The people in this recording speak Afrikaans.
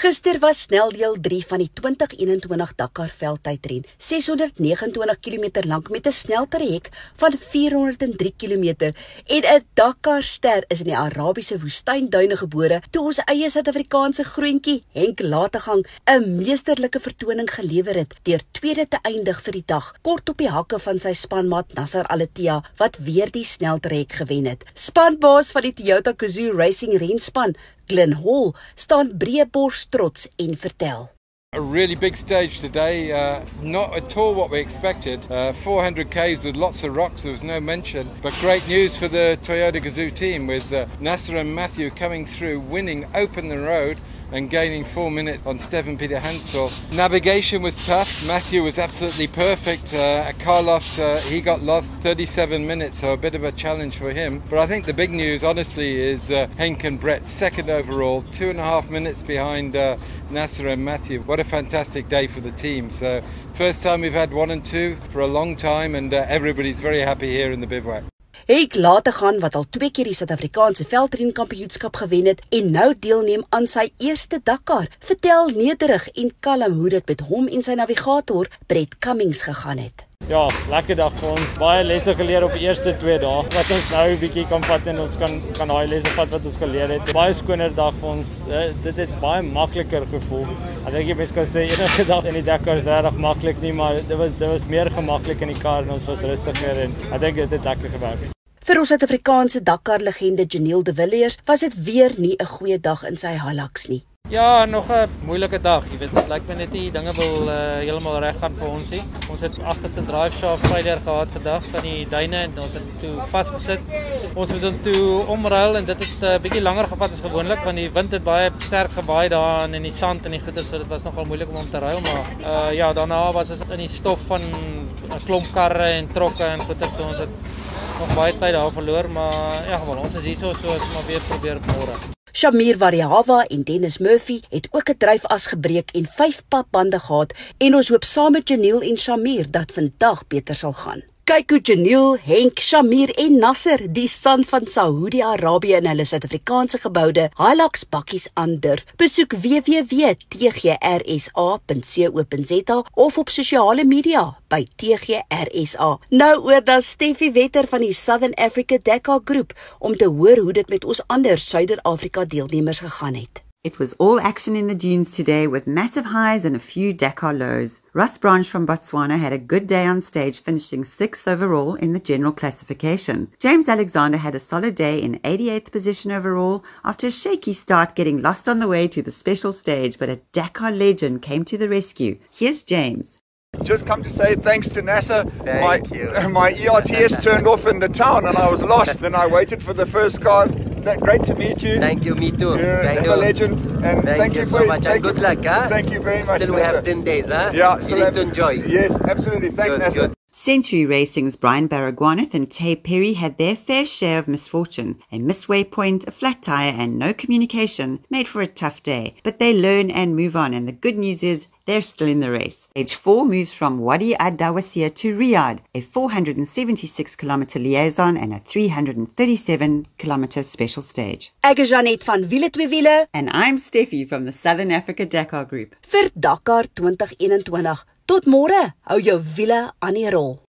Gister was sneldeel 3 van die 2021 Dakar veldtydren, 629 km lank met 'n sneltrek van 403 km en 'n Dakar ster is in die Arabiese woestynduine gebore toe ons eie Suid-Afrikaanse groentjie Henk Lategang 'n meesterlike vertoning gelewer het deur tweede te eindig vir die dag kort op die hakke van sy spanmaat Nasser Al-Attiyah wat weer die sneltrek gewen het. Spanbaas van die Toyota Gazoo Racing renspan Glen Hall staan breëbors trots en vertel. A really big stage today, uh, not at all what we expected. Uh, 400 Ks with lots of rocks, there was no mention. But great news for the Toyota Gazoo team with uh, Nasser and Matthew coming through, winning, open the road and gaining four minutes on Stephen Peter Hansel. Navigation was tough. Matthew was absolutely perfect. Uh, Carlos, uh, he got lost 37 minutes, so a bit of a challenge for him. But I think the big news, honestly, is uh, Henk and Brett second overall, two and a half minutes behind uh, Nasser and Matthew. What a fantastic day for the team. So first time we've had one and two for a long time, and uh, everybody's very happy here in the bivouac. Ek laat te gaan wat al twee keer die Suid-Afrikaanse veldren kampioenskap gewen het en nou deelneem aan sy eerste Dakar. Vertel nederig en kalm hoe dit met hom en sy navigator Brett Cummings gegaan het. Ja, lekker dag vir ons. Baie lesse geleer op die eerste 2 dae. Wat ons nou 'n bietjie kan vat en ons kan kan daai lesse vat wat ons geleer het. Baie skoner dag vir ons. Uh, dit het baie makliker gevoel. Ek dink jy mens kan sê enige dag in die Dakar is regtig maklik nie, maar dit was dit was meer gemaklik in die kar en ons was rustiger en ek dink dit het lekker gewerk. Vir ons Suid-Afrikaanse Dakar legende Janiel De Villiers was dit weer nie 'n goeie dag in sy Hilux nie. Ja, nog 'n moeilike dag. Jy weet, dit lyk my net die dinge wil uh, heeltemal reg gaan vir ons nie. Ons het agterste drive shaft failure gehad vandag van die duine en ons het toe vasgesit. Ons het toe omruil en dit het 'n uh, bietjie langer gevat as gewoonlik want die wind het baie sterk gewaai daar in die sand en die goeie so dit was nogal moeilik om om te ruil, maar uh, ja, daarna was ons in die stof van 'n klomp karre en trokke en goeie so ons het nog baie tyd daar verloor, maar ja, gewoon, ons is hier so so maar weer probeer môre. Shamir Variava en Dennis Murphy het ook 'n dryfas gebreek en 5 papbande gehad en ons hoop saam met Janiel en Shamir dat vandag beter sal gaan. Kyk hoe Janiel, Henk, Shamir en Nasser die san van Saudi-Arabië in hulle Suid-Afrikaanse geboude Hilux bakkies aandurf. Besoek www.tgrsa.co.za of op sosiale media by TGRSA. Nou oor dan Steffi Wetter van die Southern Africa Dakar Groep om te hoor hoe dit met ons ander Suider-Afrika deelnemers gegaan het. It was all action in the dunes today with massive highs and a few Dakar lows. Russ Branch from Botswana had a good day on stage, finishing sixth overall in the general classification. James Alexander had a solid day in 88th position overall after a shaky start getting lost on the way to the special stage, but a Dakar legend came to the rescue. Here's James. Just come to say thanks to NASA. Thank my, you. My ERTS turned off in the town and I was lost. then I waited for the first car that great to meet you. Thank you, me too. You're thank a you. legend. And thank, thank, you, for so much. Thank And good you. luck, huh? Thank you very much. Still, we Nessa. have 10 days, huh? Yeah, you still need have- to enjoy. Yes, absolutely. Thanks, Good, Nessa. good. Century Racing's Brian Baragwanath and Tay Perry had their fair share of misfortune. A misway point, a flat tire, and no communication made for a tough day. But they learn and move on, and the good news is they're still in the race. Stage 4 moves from Wadi ad Dawasir to Riyadh, a 476 kilometer liaison and a 337 kilometer special stage. Ek is Janet van Wiele twee wiele And I'm Steffi from the Southern Africa Dakar Group. vir Dakar 2021. Tot môre. Hou jou wiele aan die rol.